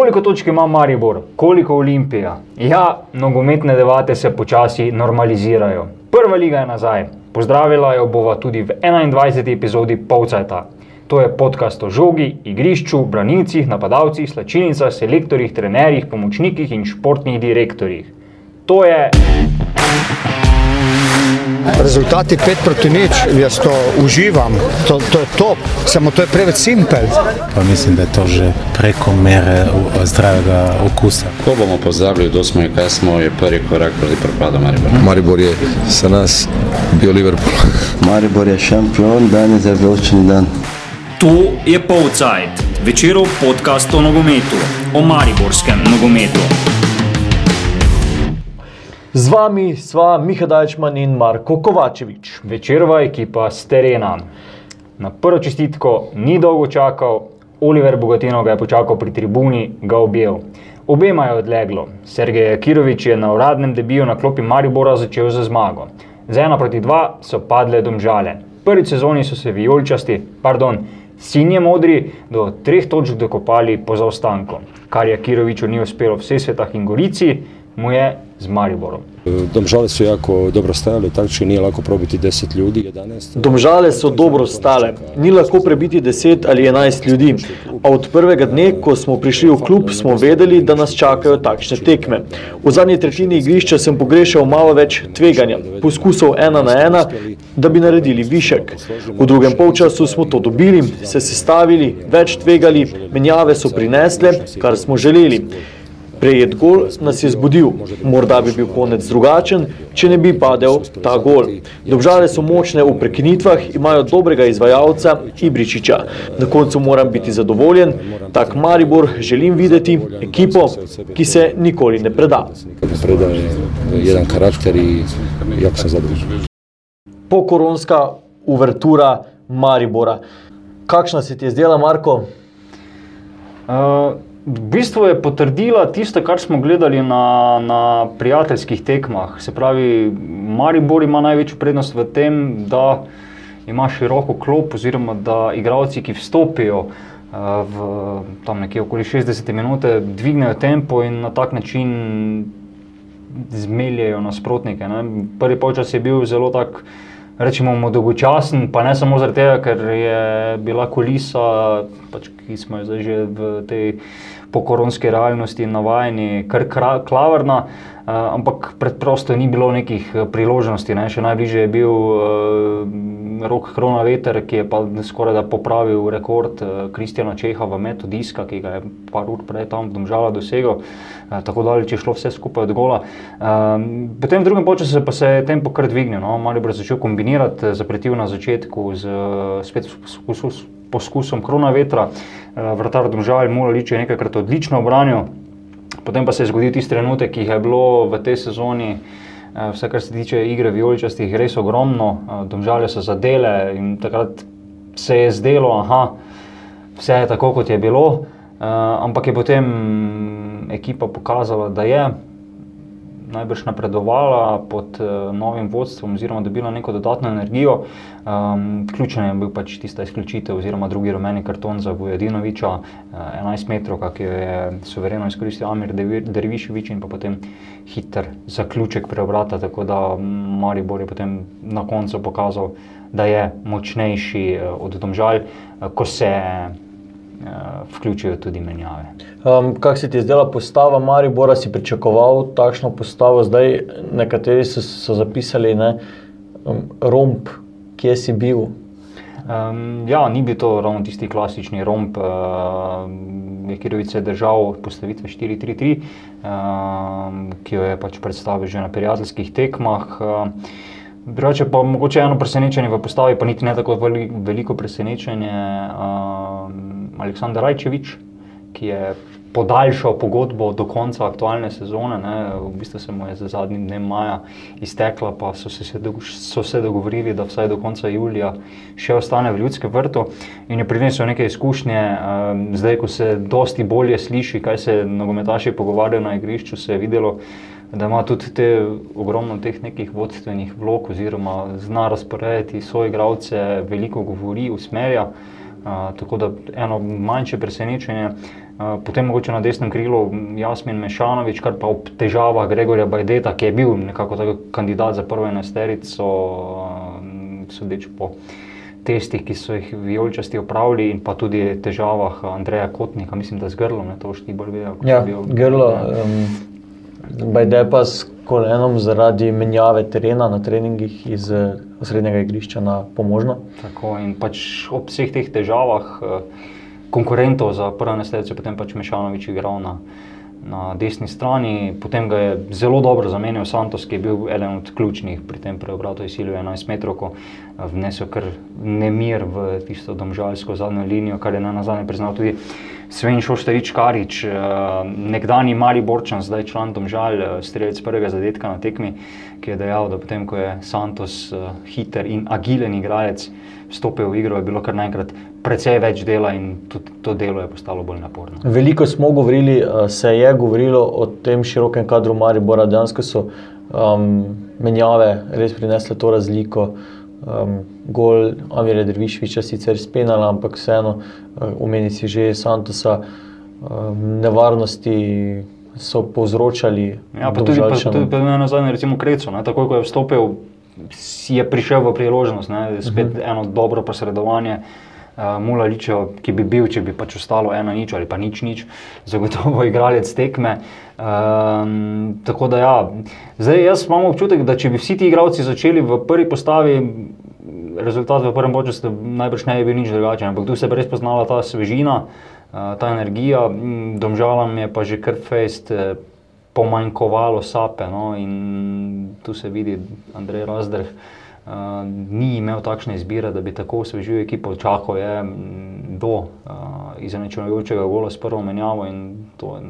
Koliko točk ima Maribor, koliko Olimpija? Ja, nogometne debate se počasi normalizirajo. Prva liga je nazaj. Pozdravila jo bova tudi v 21. epizodi Polcajta. To je podcast o žogi, igrišču, branilcih, napadalcih, slačilnicah, selektorjih, trenerjih, pomočnikih in športnih direktorjih. To je. Rezultati 5 proti nič, jaz to uživam, to, to je top, samo to je preveč simpel. Pa mislim, da je to že preko mere zdravega okusa. Ko bomo pozdravili, kdo smo in kaj smo, je prvi korak proti propadu Maribora. Maribor je za nas bio Liverpool. Maribor je šampion, danes je veličen dan. To je Polcajt, večerov podcast o nogometu, o mariborskem nogometu. Z vami sva Miha Dajčman in Marko Kovačevič. Večerova ekipa s terena. Na prvo čestitko ni dolgo čakal, Oliver Bogatino ga je počakal pri tribuni, ga objel. Obema je odleglo. Sergej Kirovič je na uradnem debiju na klopi Maribora začel za zmago. Z ena proti dva so padle domžale. Prvi sezoni so se vijoličasti, pardon, sinje modri do treh točk dokopali po zaostanku. Kar je Kiroviču ni uspelo v Sesvetah in Gorici, mu je z Mariborom. Domžale su jako dobro stajali, takže nije lako probiti 10 ljudi, 11. Domžale so dobro stale, ni lahko prebiti 10 ali 11 ljudi. A od prvega dne, ko smo prišli v klub, smo vedeli, da nas čakajo takšne tekme. V zadnji tretjini igrišča sem pogrešal malo več tveganja, poskusov ena na ena, da bi naredili višek. V drugem polčasu smo to dobili, se sestavili, več tvegali, menjave so prinesle, kar smo želeli. Prejet gol nas je zbudil, morda bi bil konec drugačen, če ne bi padel ta gol. Dobžale so močne v prekinitvah, imajo dobrega izvajalca Ibričiča. Na koncu moram biti zadovoljen, tak Maribor želim videti, ekipo, ki se nikoli ne preda. Predaje jedan karakter i jako sam zadovoljan. Pokoronska uvertura Maribora. Kakšna se ti je zdela, Marko? Uh, v bistvu je potrdila tisto, kar smo gledali na, na prijateljskih tekmah. Se pravi, Maribor ima največjo prednost v tem, da ima široko klop, oziroma da igralci, ki vstopijo uh, v tam nekje okoli 60 minut, dvignejo tempo in na tak način zmeljajo nasprotnike. Ne. Prvi polčas je bil zelo tak. Rečemo, dolgočasen, pa ne samo zaradi tega, ker je bila kulisa, pač, ki smo jo že v tej pokoronski realnosti navajeni, kar klavrna, uh, ampak preprosto ni bilo nekih eh, priložnosti. Ne. Še najbližje je bil uh, rok Krona Veter, ki je pa skoraj da popravil rekord uh, Kristjana Čeha v metu diska, ki ga je par ur prej tam v Domžala dosegel. Uh, tako daleč je šlo vse skupaj od gola. Um, potem v drugem času se se je tempo kar dvignil. No? Maribor je začel kombinirati, zapretil na začetku z eh, spet poskusom krona vetra, vratar Domžal, Mulalič je nekajkrat odlično obranil. Potem pa se je zgodil tisti trenutek, ki je bilo v tej sezoni, eh, vse kar se tiče igre vijoličastih, res ogromno. Eh, Domžale so zadele in takrat se je zdelo, da vse je tako, kot je bilo. Uh, ampak je potem ekipa pokazala, da je najbrž napredovala pod uh, novim vodstvom, oziroma dobila neko dodatno energijo. Um, ključen je bil pač tista izključitev, oziroma drugi rumeni karton za Vujadinoviča, uh, 11 metrov, ki jo je suvereno izkoristil Amir Derviševič in pa potem hiter zaključek preobrata. Tako da Maribor je potem na koncu pokazal, da je močnejši uh, od Domžal, ko se uh, vključijo tudi menjave. Um, kak se ti je zdela postava Maribora, si pričakoval takšno postavo? Zdaj nekateri so, so zapisali, ne, um, romb, kje si bil. Um, ja, ni bil to ravno tisti klasični romp, uh, Kirovic je držal postavitve 4-3-3, um, ki jo je pač predstavil že na prijateljskih tekmah. Uh, Drugače pa mogoče eno presenečenje v postavi, pa niti ne tako veli, veliko presenečenje. Um, Aleksandar Rajčevič, ki je podaljšal pogodbo do konca aktualne sezone, ne, v bistvu se mu je za zadnjim dnem maja iztekla, pa so se, dogo- so se dogovorili, da vsaj do konca julija še ostane v ljudskem vrtu in je prinesel neke izkušnje. Um, zdaj, ko se dosti bolje sliši, kaj se nogometaši pogovarjajo na igrišču, se je videlo, da ima tudi te ogromno teh nekih vodstvenih vlog, oziroma zna razporediti svoje igralce, veliko govori, usmerja. Uh, tako da eno manjše presenečenje. Uh, potem mogoče na desnem krilu Jasmin Mešanovič, kar pa ob težavah Gregorja Bajdeta, ki je bil nekako tako kandidat za prvo enesterico, uh, sodeč po testih, ki so jih vijoličasti opravili in pa tudi težavah Andreja Kotnika, mislim, da z grlom, ne to šti bolj vejo. Ja, grlo, um, Bajde pa s kolenom zaradi menjave terena na treningih iz eh, osrednjega igrišča na pomožno. Tako in pač ob vseh teh težavah uh, konkurentov za prvo enesterico, potem pač Mešanovič igral na na desni strani, potem ga je zelo dobro zamenjal Santos, ki je bil eden od ključnih pri tem preobratu, izsilil 11 metrov, ko vnesel kar nemir v tisto domžalsko zadnjo linijo, kar je na nazadnje priznal tudi Sven Šoštarič Karič, nekdani Mari Borčan, zdaj član domžal, strelec prvega zadetka na tekmi, ki je dejal, da potem, ko je Santos hiter in agilen igralec vstopil v igro, je bilo kar naenkrat precej več dela in tudi to delo je postalo bolj naporno. Veliko smo govorili, se je govorilo o tem širokem kadru Maribora, dejansko so um, menjave res prinesle to razliko. Um, gol Amira Dervišviča sicer spenala, ampak vseeno umeni si že Santosa, um, nevarnosti so povzročali. Ja, pa tudi, pa, tudi pa na zadnje, recimo Kreco, ne, takoj ko je vstopil, je prišel v priložnost, ne, spet uh -huh. eno dobro posredovanje. Uh, Mula Ličo, ki bi bil, če bi pač ostalo ena nič ali pa nič nič, zagotovo igralec tekme. Um, tako da ja, zdaj jaz imam občutek, da če bi vsi ti igralci začeli v prvi postavi, rezultat v prvem času najbrž ne bi bil nič drugačen, ampak tu se je res poznala ta svežina, uh, ta energija, domžalam je pa že kar fejst eh, pomanjkovalo sape no, in tu se vidi Andrej Razdrh. Uh, ni imel takšne izbire, da bi tako osvežil ekipo, čakal je do uh, izenačujočega gola s prvo menjavo in to je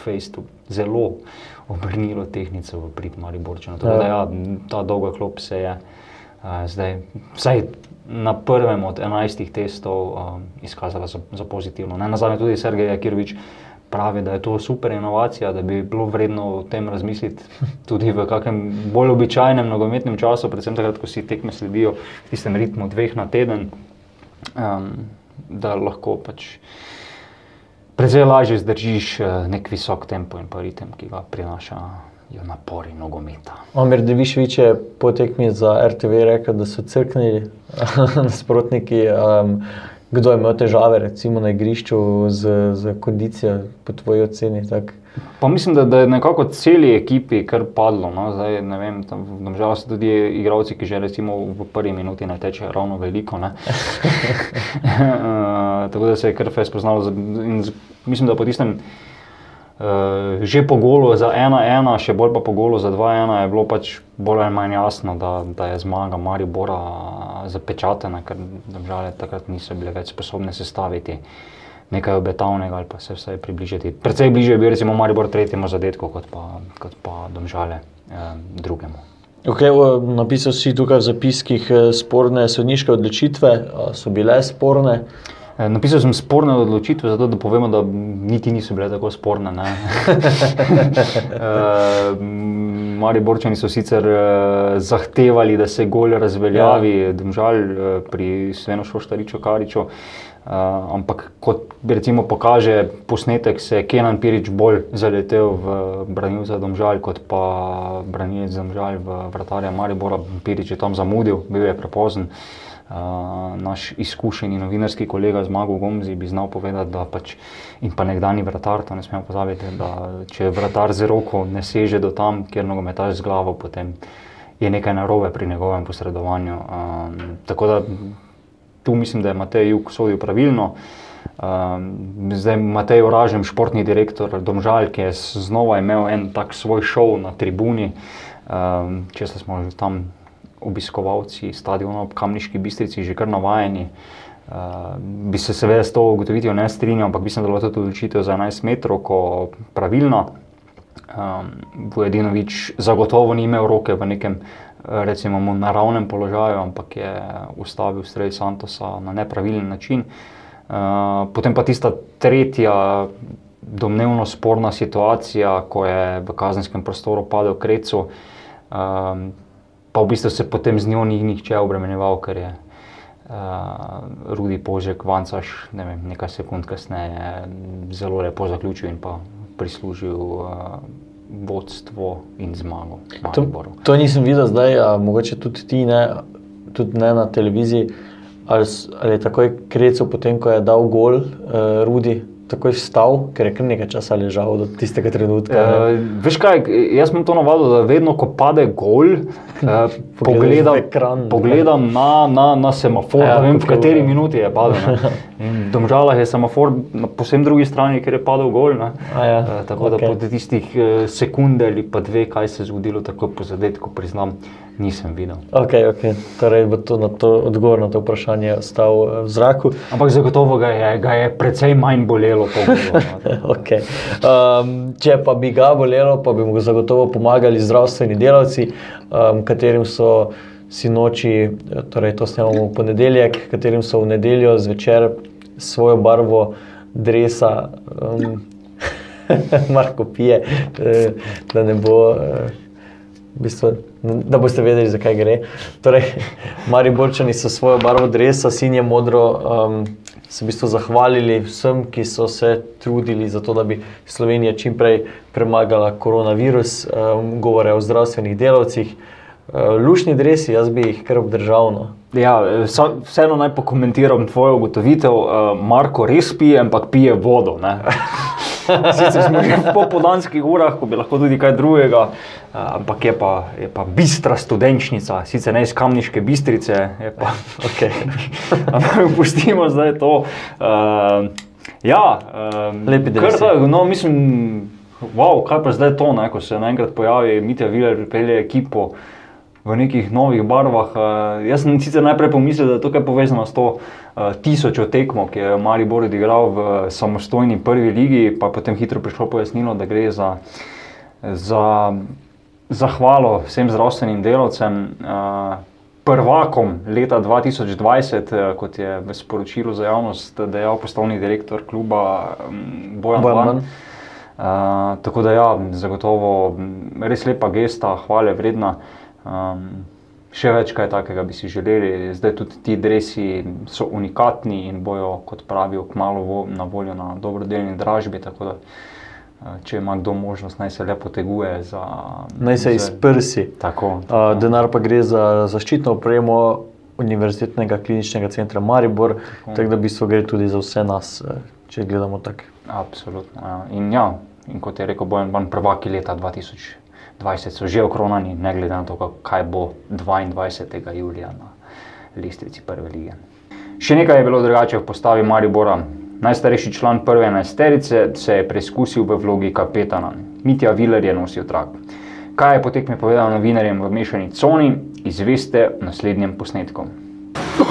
Fejstu zelo obrnilo tehnico v prid Mariborčana. Tako da ja, ta dolga klop se je uh, zdaj, vsaj na prvem od enajstih testov uh, izkazala za, za pozitivno. Ne, nazadnje tudi Sergej Jakirovič pravi, da je to super inovacija, da bi bilo vredno o tem razmisliti tudi v kakšnem bolj običajnem nogometnem času, predvsem takrat, ko si tekme sledijo v tistem ritmu dveh na teden, um, da lahko pač precej lažje zdržiš nek visok tempo in ritem, ki ga prinaša. Napori nogometa. Amir Devišvič je po tekmi za RTV rekel, da so crknili nasprotniki. Um, Kdo je imel težave, recimo na igrišču z, z kondicijo, po tvoji oceni? Pa mislim, da, da je nekako celi ekipi kar padlo. No? Zdaj, ne vem, tam žal so tudi igravci, ki že recimo v prvi minuti ne teče ravno veliko. uh, tako da se je kar fez poznalo. In mislim, da po tistem. Uh, že po golu za 1-1, še bolj pa po golu za 2-1 je bilo pač bolj ali manj jasno, da, da je zmaga Maribora zapečatena, ker države takrat niso bile več sposobne sestaviti nekaj obetavnega ali pa se vsaj približati. Predvsej bližje je bil recimo Maribor tretjemu zadetku, kot pa, kot pa domžale eh, drugemu. Okay, napisal si tukaj v zapiskih eh, sporne sodniške odločitve, so bile sporne. Eh, napisal sem sporne odločitve, zato da povemo, da niti niso bile tako sporne. uh, Mari Borčani so sicer uh, zahtevali, da se gol razveljavi, ja. domžal uh, pri Svenu Šoštariču Kariču. Uh, ampak kot recimo pokaže posnetek, se je Kenan Pirič bolj zaletel v branil za domžal, kot pa branil za domžal v vratarja Maribora. Pirič je tam zamudil, bil je prepozen. Uh, naš izkušeni novinarski kolega Zmago Gomzi bi znal povedati, da pač in pa nekdani vratar, to ne smemo pozabiti, da če vratar z roko ne seže do tam, kjer nogometaš z glavo, potem je nekaj narobe pri njegovem posredovanju. Um, tako da tu mislim, da je Matej Juk sodil pravilno. Um, zdaj Matej Oražem, športni direktor Domžal, ki je znova imel en tak svoj šov na tribuni, um, če smo že tam obiskovalci stadiona ob Kamniški bistrici že kar navajeni. Uh, bi se seveda s to ugotovitvijo ne strinjal, ampak mislim, da je to odločitev za 11 metrov, ko pravilna. Um, Vojedinovič zagotovo ni imel roke v nekem recimo, naravnem položaju, ampak je ustavil strelj Santosa na nepravilen način. Uh, potem pa tista tretja domnevno sporna situacija, ko je v kazenskem prostoru padel Krecu. Um, pa v bistvu se potem z njo ni nihče obremenjeval, ker je uh, Rudi Požek, Vancaš, ne vem, nekaj sekund kasneje, zelo lepo zaključil in pa prislužil uh, vodstvo in zmago. To, to nisem videl zdaj, a mogoče tudi ti ne, tudi ne na televiziji. Ali, ali je takoj krecal, potem ko je dal gol, uh, Rudi, takoj vstal, ker je kar nekaj časa ležal do tistega trenutka. ne? Uh, veš kaj, jaz sem to navadil, da vedno, ko pade gol, uh, pogledam, ekran. pogledam na, na, na semafor, Ja, ja, ne vem, v kateri minuti je padel. V Domžalah je semafor na povsem drugi strani, ker je padel gol. ja, Eh, tako da okej. po tistih eh, sekunde ali pa dve, kaj se je zgodilo, tako po zadetku, priznam, nisem videl. Okay, okay. Torej bo to, na to odgovor na to vprašanje ostal eh, v zraku. Ampak zagotovo ga je, ga je precej manj bolelo no. Okay. Um, če pa bi ga bolelo, pa bi mu zagotovo pomagali zdravstveni delavci, um, katerim so sinoči, torej to snemamo v ponedeljek, katerim so v nedeljo zvečer svojo barvo dresa. Um, Marko pije, eh, da ne bo. eh, V bistvu, da boste vedeli, zakaj gre. Torej, Mari Borčani so svojo barvo dresa, sinje modro, um, se v bistvu zahvalili vsem, ki so se trudili za to, da bi Slovenija čim prej premagala koronavirus, um, govore o zdravstvenih delavcih. Uh, lušni dresi, jaz bi jih kar obdržal. No. Ja, vseeno naj pokomentiram tvojo ugotovitev. Uh, Marko res pije, ampak pije vodo. Sicer smo že v popoldanskih urah, ko bi lahko tudi kaj drugega, uh, ampak je pa, je pa bistra studenčnica, sicer ne iz kamniške bistrice. je Pa, okay. ampak pustimo zdaj to. Uh, ja, um, Lepi da, no, mislim, wow, kaj pa zdaj to, ne, ko se naenkrat pojavi Mitja Viler, pripelje ekipo v nekih novih barvah. Uh, jaz sem sicer najprej pomislil, da je to kaj povezano s to uh, tisočo tekmo, ki je Maribor odigral v samostojni prvi ligi, pa potem hitro prišlo pojasnilo, da gre za, za zahvalo vsem zdravstvenim delavcem. Uh, Prvakom leta 2020, eh, kot je v sporočilu za javnost dejal poslovni direktor kluba mm, Bojan. Ban. Uh, tako da, ja, zagotovo res lepa gesta, hvale vredna. Um, še več kaj takega bi si želeli. Zdaj tudi ti dresi so unikatni in bojo, kot pravijo, kmalo vo, na voljo na dobrodelni dražbi. Tako da, uh, če ima kdo možnost, naj se lepo teguje za. Naj se izprsi. Tako. Uh, denar pa gre za zaščitno opremo Univerzitetnega kliničnega centra Maribor, tako da v bistvu gre tudi za vse nas, eh, če gledamo tako. Absolutno. Ja. In, ja, in kot je rekel Bojan, Ban, prvaki leta 2020 so že okronani, ne glede na to, kaj bo 22. julija na lestvici prve lige. Še nekaj je bilo drugače v postavi Maribora. Najstarejši član prve enajsterice se je preizkusil v vlogi kapetana. Mitja Viler je nosil trak. Kaj je potekme povedal novinarjem v mešani coni, izveste v naslednjem posnetku.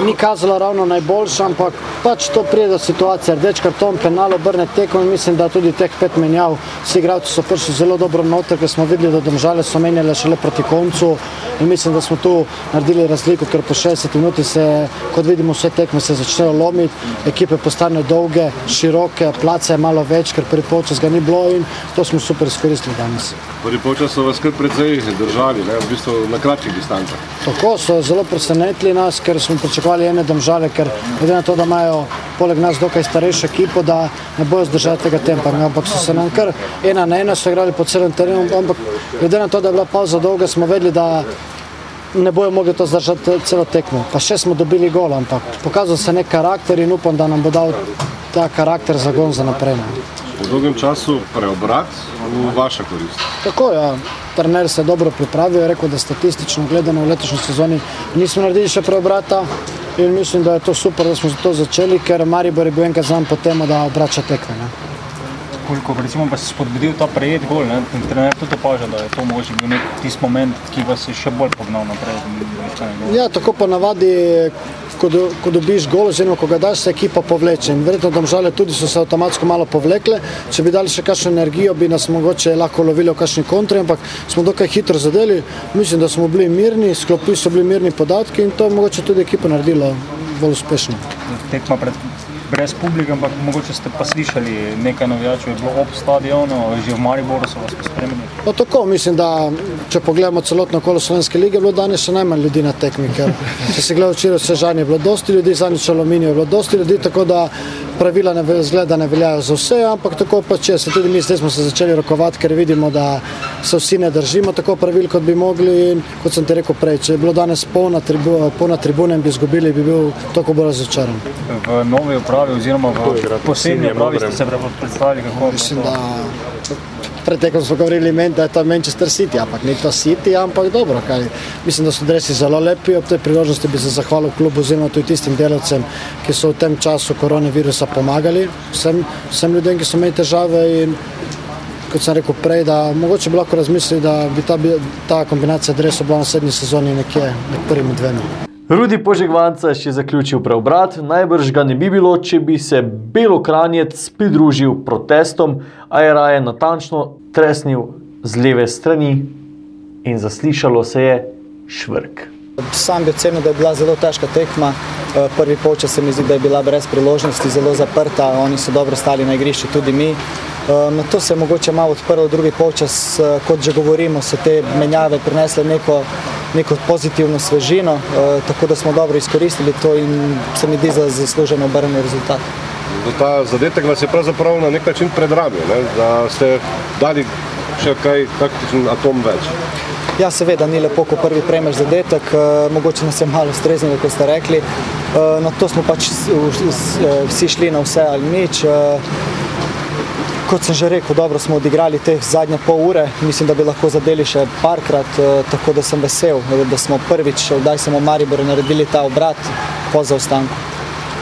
Ni kazalo ravno najboljše, ampak pač to pride do situacije. Rdeč karton, penal obrne tekmo in mislim, da tudi teh pet menjav, vsi igralci so prišli zelo dobro noter, ker smo videli, da domžale so menjale šele proti koncu in mislim, da smo tu naredili razliko, ker po 60 minuti se, kot vidimo, vse tekme se začnejo lomiti, ekipe postanejo dolge, široke, place je malo več, ker prvi polčas ga ni bilo in to smo super izkoristili danes. Prvi polčas so vas kar precej držali, ne? v bistvu na kratkih distancah. Tako so zelo presenetili nas, ker smo pričakovali ene domžale, ker glede na to, da imajo poleg nas dokaj starejšo ekipo, da ne bojo zdržali tega tempa. ne, Ampak so se nam kar ena na ena so igrali po celem terenu, ampak glede na to, da je bila pauza dolga, smo vedeli, da ne bojo mogli to zdržati celo tekmo. Pa še smo dobili gol, ampak pokazal se nek karakter in upam, da nam bo dal ta karakter zagon za naprej. no. Po dolgem času preobrat v vaša korist. Tako je, ja. trener se je dobro pripravil, je rekel, da statistično gledano v letošnji sezoni nismo naredili še preobrata in mislim, da je to super, da smo to začeli, ker Maribor je bil enkrat znan po tem, da obrača tekme. Ne. Koliko recimo vas je spodbudil ta prejet gol, ne? In trener tudi opaža, da je to mogoče bil nek tisti moment, ki vas je še bolj pognal naprej. Ja, tako ponavadi, ko, do, ko dobiš gol, oziroma ko ga daš, se ekipa povleče. In verjetno domžale tudi so se avtomatsko malo povlekle. Če bi dali še kakšno energijo, bi nas mogoče lahko lovili v kakšni kontri, ampak smo dokaj hitro zadeli. Mislim, da smo bili mirni, sklopili so bili mirni podatki in to je mogoče tudi ekipa naredila bolj uspešno. Tekma pred brez publike, ampak mogoče ste pa slišali nekaj navijačev, je bilo ob stadionu, že v Mariboru so vas pospremili. No, tako, mislim, da če pogledamo celotno kolo Slovenske lige, je bilo danes še najmanj ljudi na tekmi. Ker, če se gleda včeraj v Sežani, je bilo dosti ljudi, zadnjič v Aluminiju je bilo dosti ljudi, tako da pravila ne, zgleda ne veljajo za vse, ampak tako pa če se tudi mi zdaj smo se začeli rokovati, ker vidimo, da se vsi ne držimo tako pravil, kot bi mogli. In, kot sem ti rekel prej, če je bilo danes polna, tribu, polna tribuna in bi izgubili, bi bil toliko bolj razočaran. V novi upravi oziroma v posebni upravi ste se predstavili, kako Mislim, da preteklo smo govorili, men, da je to Manchester City, ampak ni to City, ampak dobro. Kaj. Mislim, da so dresi zelo lepi. Ob tej priložnosti bi se zahvalil klubu oziroma tudi tistim delavcem, ki so v tem času koronavirusa pomagali vsem, vsem ljudem, ki so imeli težave. Kot sem rekel prej, da mogoče bi lahko razmislili, da bi ta, ta kombinacija dresov bila v naslednji sezoni nekje med prvimi dvema. Rudi Požegvanca je še zaključil preobrat, najbrž ga ne bi bilo, če bi se Belokranjec pridružil protestom, a je raje natančno tresnil z leve strani in zaslišalo se je švrk. Sam bi ocenil, da je bila zelo težka tekma. Eh, Prvi polčas se mi zdi, da je bila brez priložnosti, zelo zaprta, oni so dobro stali na igrišču, tudi mi. Eh, Na to se je mogoče malo odprlo, drugi polčas, eh, kot že govorimo, so te menjave prinesle neko, neko pozitivno svežino, tako da smo dobro izkoristili to in se mi zdi za zasluženo obrnjen rezultat. Ta zadetek vas je pravzaprav na nek način predramil, ne? da ste dali še kaj taktičen atom več. Ja, seveda ni lepo, ko prvi prejmeš zadetek, eh, mogoče nas je malo streznilo, kot ste rekli. Eh, Na to smo pač eh, vsi šli na vse ali nič. Eh, Kot sem že rekel, dobro smo odigrali te zadnje pol ure, mislim, da bi lahko zadeli še parkrat, eh, tako da sem vesel, da smo prvič, zdaj smo v Mariboru naredili ta obrat po zaostanku.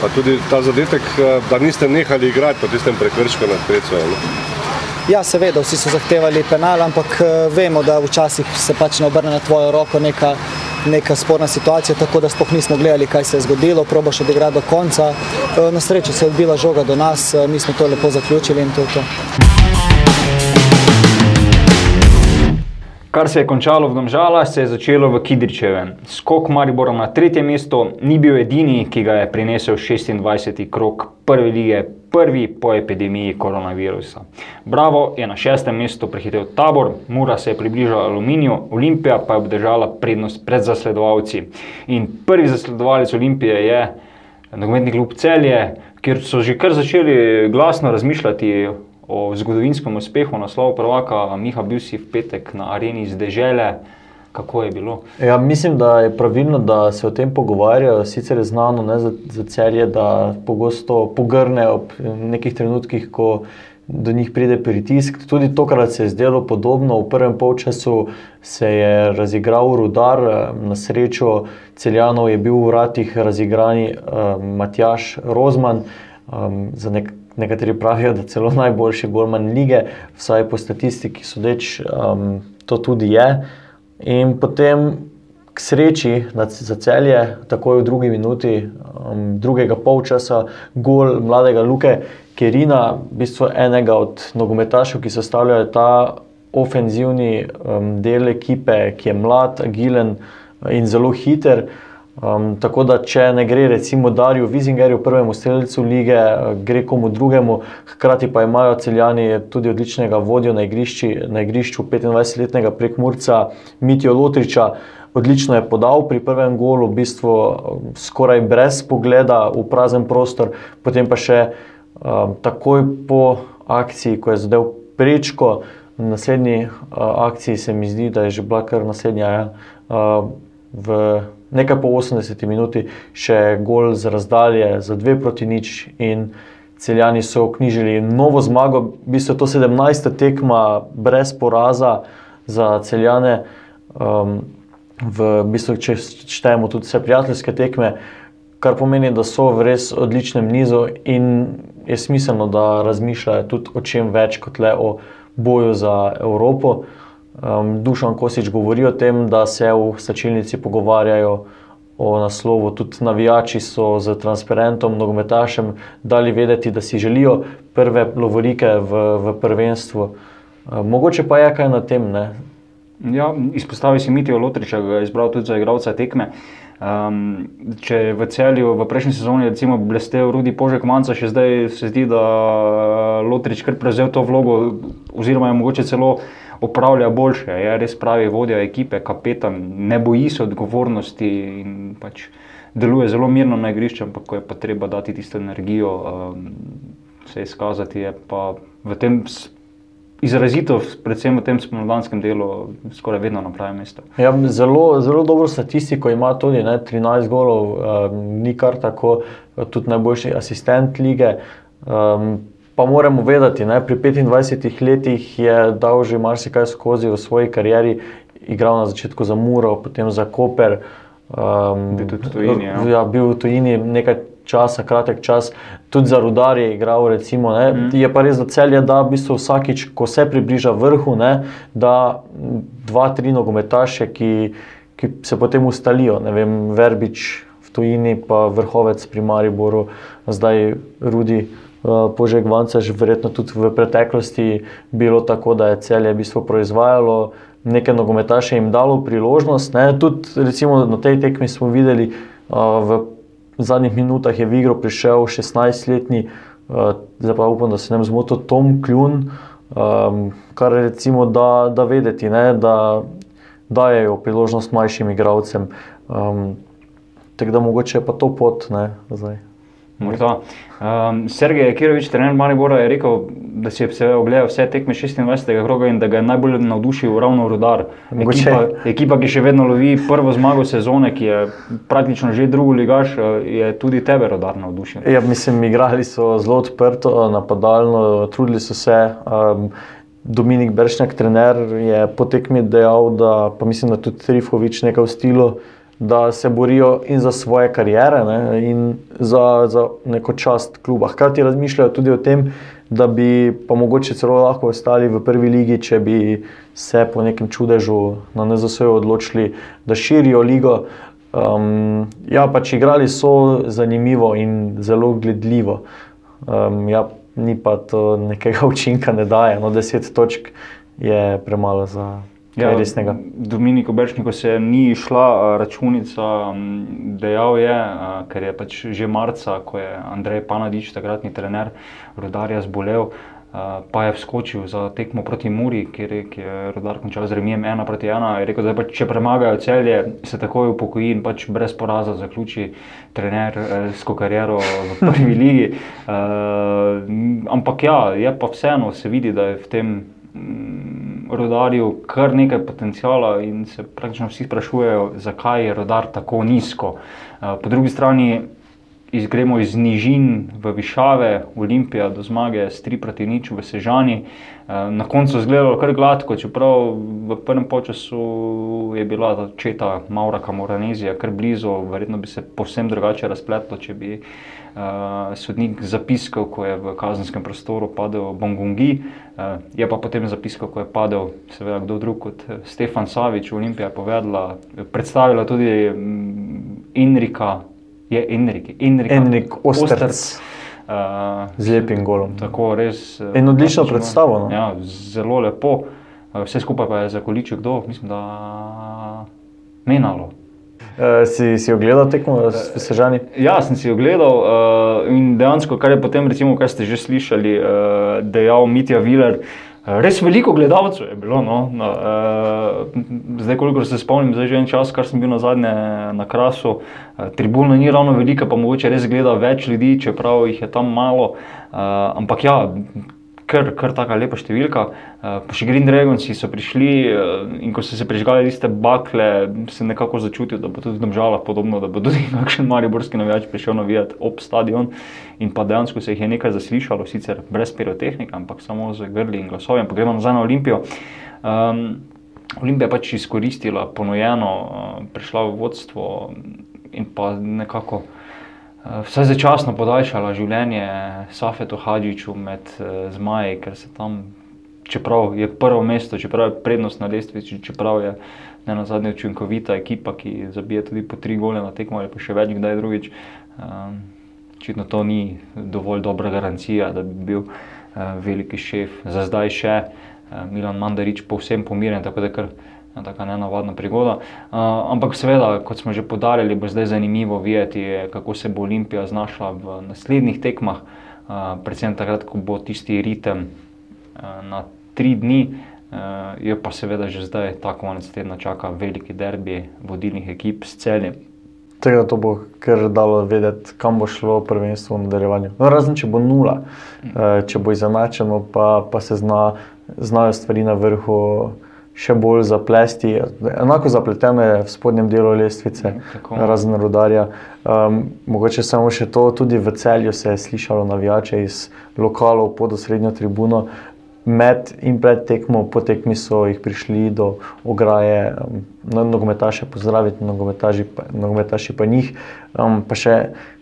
Pa tudi ta zadetek, da niste nehali igrati po tistem prekršku nad Krecvejo. Ja, seveda, vsi so zahtevali penal, ampak eh, vemo, da včasih se pač ne obrne na tvojo roko neka, neka sporna situacija, tako da sploh nismo gledali, kaj se je zgodilo, probaš odigrati do konca. Eh, Na srečo se je odbila žoga do nas, eh, mi smo to lepo zaključili in to je to. Kar se je končalo v Domžalah, se je začelo v Kidričevem. Skok Maribora na tretje mesto ni bil edini, ki ga je prinesel 26. krok prve lige, prvi po epidemiji koronavirusa. Bravo je na šestem mestu prehitel tabor, Mura se je približala Aluminiju, Olimpija pa je obdržala prednost pred zasledovalci. In prvi zasledovalec Olimpije je nogometni klub Celje, kjer so že kar začeli glasno razmišljati o zgodovinskem uspehu naslova prvaka. Miha, bil si v petek na areni iz Dežele. Kako je bilo? Ja, mislim, da je pravilno, da se o tem pogovarjajo. Sicer je znano ne, za, za celje, da pogosto pogrne ob nekih trenutkih, ko do njih pride pritisk. Tudi tokrat se je zdelo podobno. V prvem polčasu se je razigral rudar, na srečo celjanov je bil v vratih razigrani um, Matjaš Rozman. Um, za nek, nekateri pravijo, da celo najboljši golman lige, vsaj po statistiki sodeč, um, to tudi je. In potem k sreči za celje, takoj v drugi minuti um, drugega polčasa, gol mladega Luke Kerina, v bistvu enega od nogometašev, ki sestavljajo ta ofenzivni um, del ekipe, ki je mlad, agilen in zelo hiter. Um, tako da, če ne gre recimo Darju Vizingerju, prvemu streljcu lige, eh, gre komu drugemu, hkrati pa imajo celjani tudi odličnega vodjo na, igrišči, na igrišču 25-letnega prekmurca Mitijo Lotriča. Odlično je podal pri prvem golu, v bistvu um, skoraj brez pogleda v prazen prostor, potem pa še um, takoj po akciji, ko je zadev prečko, na naslednji uh, akciji se mi zdi, da je že bila kar naslednja. Ja, uh, v nekaj po 80 minuti še gol z razdalje za dve proti nič in celjani so knjižili novo zmago, v bistvu je to 17. tekma brez poraza za celjane. Um, v bistvu, če štejemo tudi vse prijateljske tekme, kar pomeni, da so v res odličnem nizu in je smiselno, da razmišljajo tudi o čem več kot le o boju za Evropo. Um, Dušan Kosič govori o tem, da se v stačilnici pogovarjajo o naslovu, tudi navijači so z transparentom, nogometašem dali vedeti, da si želijo prve lovorike v, v prvenstvu. Um, mogoče pa je kaj na tem. Ne? Ja, izpostavil si Mitijo Lotriča, ga je izbral tudi za igralca tekme. Um, če je v celju v prejšnji sezoni recimo blestev Rudi Požek Manca, še zdaj se zdi, da Lotrič kar prevzel to vlogo, oziroma je mogoče celo upravlja boljše. Je res pravi vodja ekipe, kapetan, ne boji se odgovornosti in pač deluje zelo mirno na igrišču, ampak ko je pa treba dati tisto energijo, um, se izkazati, je pa v tem izrazito, predvsem v tem spomladanskem delu, skoraj vedno na pravem mestu. Ja, zelo, zelo dobro statistiko ima tudi, ne, 13 golov, um, ni kar tako, tudi najboljši asistent lige. Um, pa moramo vedeti, da pri 25 letih je dal že marsikaj skozi v svoji karieri, igral na začetku za Muro, potem za Koper. Um, Bil tudi v tujini, ja. ja, bil v tujini nekaj časa, kratek čas, tudi za rudar je igral. Recimo, ne. Mhm. Je pa res, da cel je, da v bistvu vsakič, ko se približa vrhu, ne, da dva, tri nogometaše, ki, ki se potem ustalijo. Ne vem, Verbič v tujini, pa vrhovec pri Mariboru, zdaj Rudi. Požeg Vanca, že verjetno tudi v preteklosti bilo tako, da je celje v bistvu proizvajalo neke nogometaše jim dalo priložnost. Ne. Tudi recimo, na tej tekmi smo videli, uh, v zadnjih minutah je v igro prišel 16-letni, uh, zdaj pa upam, da se ne bom zmotil, Tom Kljun, um, kar je recimo da, da vedeti, ne, da dajejo priložnost mlajšim igralcem. Um, tako da mogoče je pa to pot, ne, zdaj. Morda. Um, Sergej Kirovič, trener Maribora, je rekel, da si je ogledal vse tekme 26. kroga in da ga je najbolj navdušil ravno Rudar. Mogoče. Ekipa, ekipa, ki še vedno lovi prvo zmago sezone, ki je praktično že drugi ligaš, eh, je tudi tebe Rudar navdušil. Ja, mislim, igrali so zelo odprto, napadalno, trudili so se. Um, Dominik Bršnjak, trener, je po tekmi dejal, da pa mislim, da tudi Trifovič nekaj v stilu, da se borijo in za svoje karijere ne, in za, za neko čast kluba. Hkrati razmišljajo tudi o tem, da bi pa mogoče celo lahko ostali v prvi ligi, če bi se po nekem čudežu na NZS-ju odločili, da širijo ligo. Um, ja, pač igrali so zanimivo in zelo gledljivo. Um, ja, ni pa to nekega učinka, ne daje. No, 10 točk je premalo za kaj resnega. Dominiku Bršniku se ni šla a, računica, dejal je, ker je pač že marca, ko je Andrej Panadič, takratni trener Rodarja, zbolel. Uh, pa je vskočil za tekmo proti Muri, kjer je, kjer je Rudar končal z remijem 1 proti 1. Je rekel, da pač, če premagajo celje, se takoj upokoji in pač brez poraza zaključi trener eh, s kariero v prvi ligi. Uh, ampak ja, je pa vseeno se vidi, da je v tem mm, rodarju kar nekaj potencijala in se praktično vsi sprašujejo, zakaj je rodar tako nizko. Uh, po drugi strani iz, gremo iz nižin v višave, Olimpija do zmage s 3 proti nič v Sežani. Uh, na koncu je izgledalo kar gladko, čeprav v prvem času je bila ta četa Mauraka Moranezija kar blizu, verjetno bi se povsem drugače razpletlo, če bi uh, sodnik zapiskal, ko je v kazenskem prostoru padel Bongongi. Uh, je pa potem zapiskal, ko je padel, seveda, kdo drug kot eh, Stefan Savič, Olimpija je povedala, predstavila tudi mm, Enrika, je Enrik, Enrika, Enrik Osterc. Uh, Z lepim golom. Tako res. In odlično fantastično. predstavo, no. Ja, zelo lepo. Vse skupaj pa je zakoličil kdo, mislim, da menalo. Uh, si, si ogledal tekmo v Sežani? Ja, sem si ogledal uh, in dejansko, kar je potem, recimo, kar ste že slišali, uh, dejal Mitja Viler. eh, Res veliko gledalcev je bilo. No. No, uh, zdaj, koliko se spomnim, zdaj že en čas, kar sem bil na zadnje na krasu. Uh, tribuna ni ravno velika, pa mogoče res gleda več ljudi, čeprav jih je tam malo. Uh, ampak ja, kar, kar taka lepa številka. Uh, še Green Dragonsi so prišli uh, in ko so se prižgali tiste bakle, sem nekako začutil, da bo tudi v Domžalah podobno, da bo tudi kakšen mariborski navijač prišel navijati ob stadion. In pa dejansko se jih je nekaj zaslišalo, sicer brez pirotehnika, ampak samo z grli in glasovi. Ampak gremo nazaj na Olimpijo. Um, Olimpija je pač izkoristila ponujeno, uh, prišla v vodstvo in pa nekako uh, vsaj začasno podaljšala življenje Safetu Hadžiču med uh, zmaji, ker se tam, čeprav je prvo mesto, čeprav je prednost na lestvici, čeprav je ne na zadnje učinkovita ekipa, ki zabije tudi po tri gole na tekmo ali pa še več kdaj drugič. Um, Očitno to ni dovolj dobra garancija, da bi bil uh, veliki šef. Za zdaj še uh, Milan Mandarič povsem pomirjen, tako da kar Taka nenavadna prigoda. Uh, ampak, seveda, kot smo že podarili, bo zdaj zanimivo videti, kako se bo Olimpija znašla v naslednjih tekmah, uh, predvsem takrat, ko bo tisti ritem uh, na tri dni. Uh, je pa seveda že zdaj, tako konec tedna, čaka veliki derbi vodilnih ekip s celjem. Tega to bo kar dalo vedeti, kam bo šlo prvenstvo v nadaljevanju. No, razen če bo nula, uh, če bo izenačeno, pa, pa se zna, znajo stvari na vrhu še bolj zaplesti. Enako zapleteno je v spodnjem delu lestvice, Tako. razen rodarja. Um, mogoče samo še to, tudi v celju se je slišalo navijače iz lokalov pod osrednjo tribuno. Med in pred tekmo, po tekmi so jih prišli do ograje, um, no, nogometaše pozdraviti, nogometaši pa, nogometaši pa njih. Um, pa še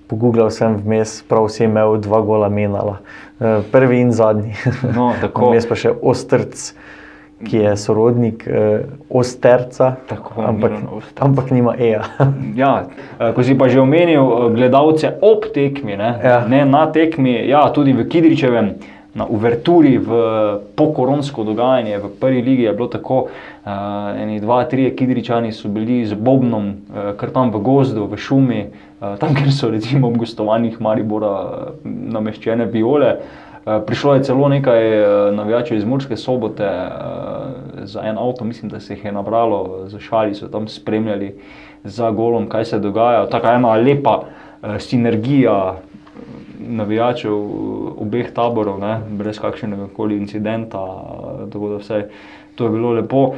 pogooglal sem vmes, prav vsi imel dva gola menala, uh, prvi in zadnji. No, tako. Vmes pa še Ostrc, ki je sorodnik uh, Osterca, Tako, ampak, Milan Osterc. ampak nima EA. Ja, eh, ko si pa že omenil eh, gledalce ob tekmi, ne, Ja. ne na tekmi, ja, tudi v Kidričevem, na uverturi, v pokoronsko dogajanje v prvi ligi je bilo tako. Uh, eni dva, tri Kidričani so bili z Bobnom, uh, kar tam v gozdu, v šumi, uh, tam, kjer so recimo ob gostovanjih Maribora uh, nameščene viole. Uh, prišlo je celo nekaj navijačev iz Murske sobote uh, za en avto, mislim, da se jih je nabralo, za šali so tam spremljali za golom, kaj se dogaja. Taka ena lepa uh, sinergija navijačev obeh taborov, ne, brez kakšnega koli incidenta. eh, Tako da vse to je bilo lepo.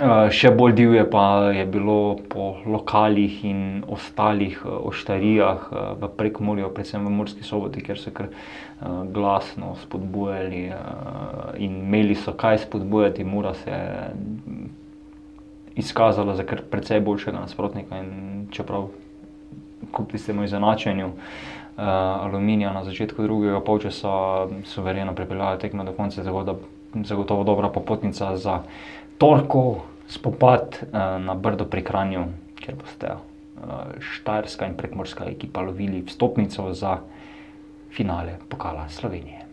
Eh, Še bolj divje pa je bilo po lokalih in ostalih eh, oštarijah eh, v Prekmorju, predvsem v Murski soboti, kjer so kar glasno spodbujali in imeli so kaj spodbujati. Mura se je izkazala za kar precej boljšega nasprotnika in čeprav kljub tistemu izenačenju uh, aluminija na začetku drugega polčasa suvereno pripeljala tekmo do konca, tako da zagotovo dobra popotnica za torkov spopad uh, na Brdo pri Kranju, kjer boste uh, Štajerska in prekmorska ekipa lovili vstopnico za finale pokala Slovenije.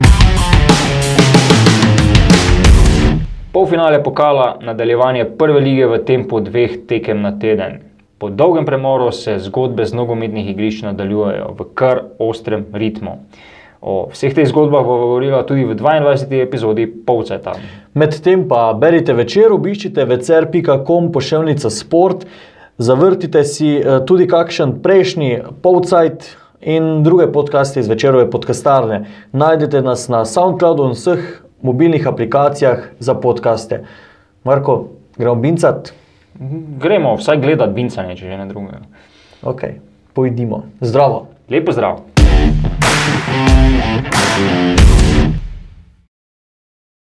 Polfinale pokala, nadaljevanje prve lige v tempu dveh tekem na teden. Po dolgem premoru se zgodbe z nogometnih igrišč nadaljujejo v kar ostrem ritmu. O vseh teh zgodbah bo govorila tudi v 22. epizodi Polceta. Medtem pa berite večer, obiščite večer.com pošiljnica sport, zavrtite si eh, tudi kakšen prejšnji polcajt in druge podcaste iz večerove podcastarne. Najdete nas na SoundCloudu in vseh mobilnih aplikacijah za podcaste. Marko, gremo bincat? Gremo vsaj gledati bincanje, če že ne drugega. Ok, pojdimo. Zdravo. Lepo zdrav. Thank you.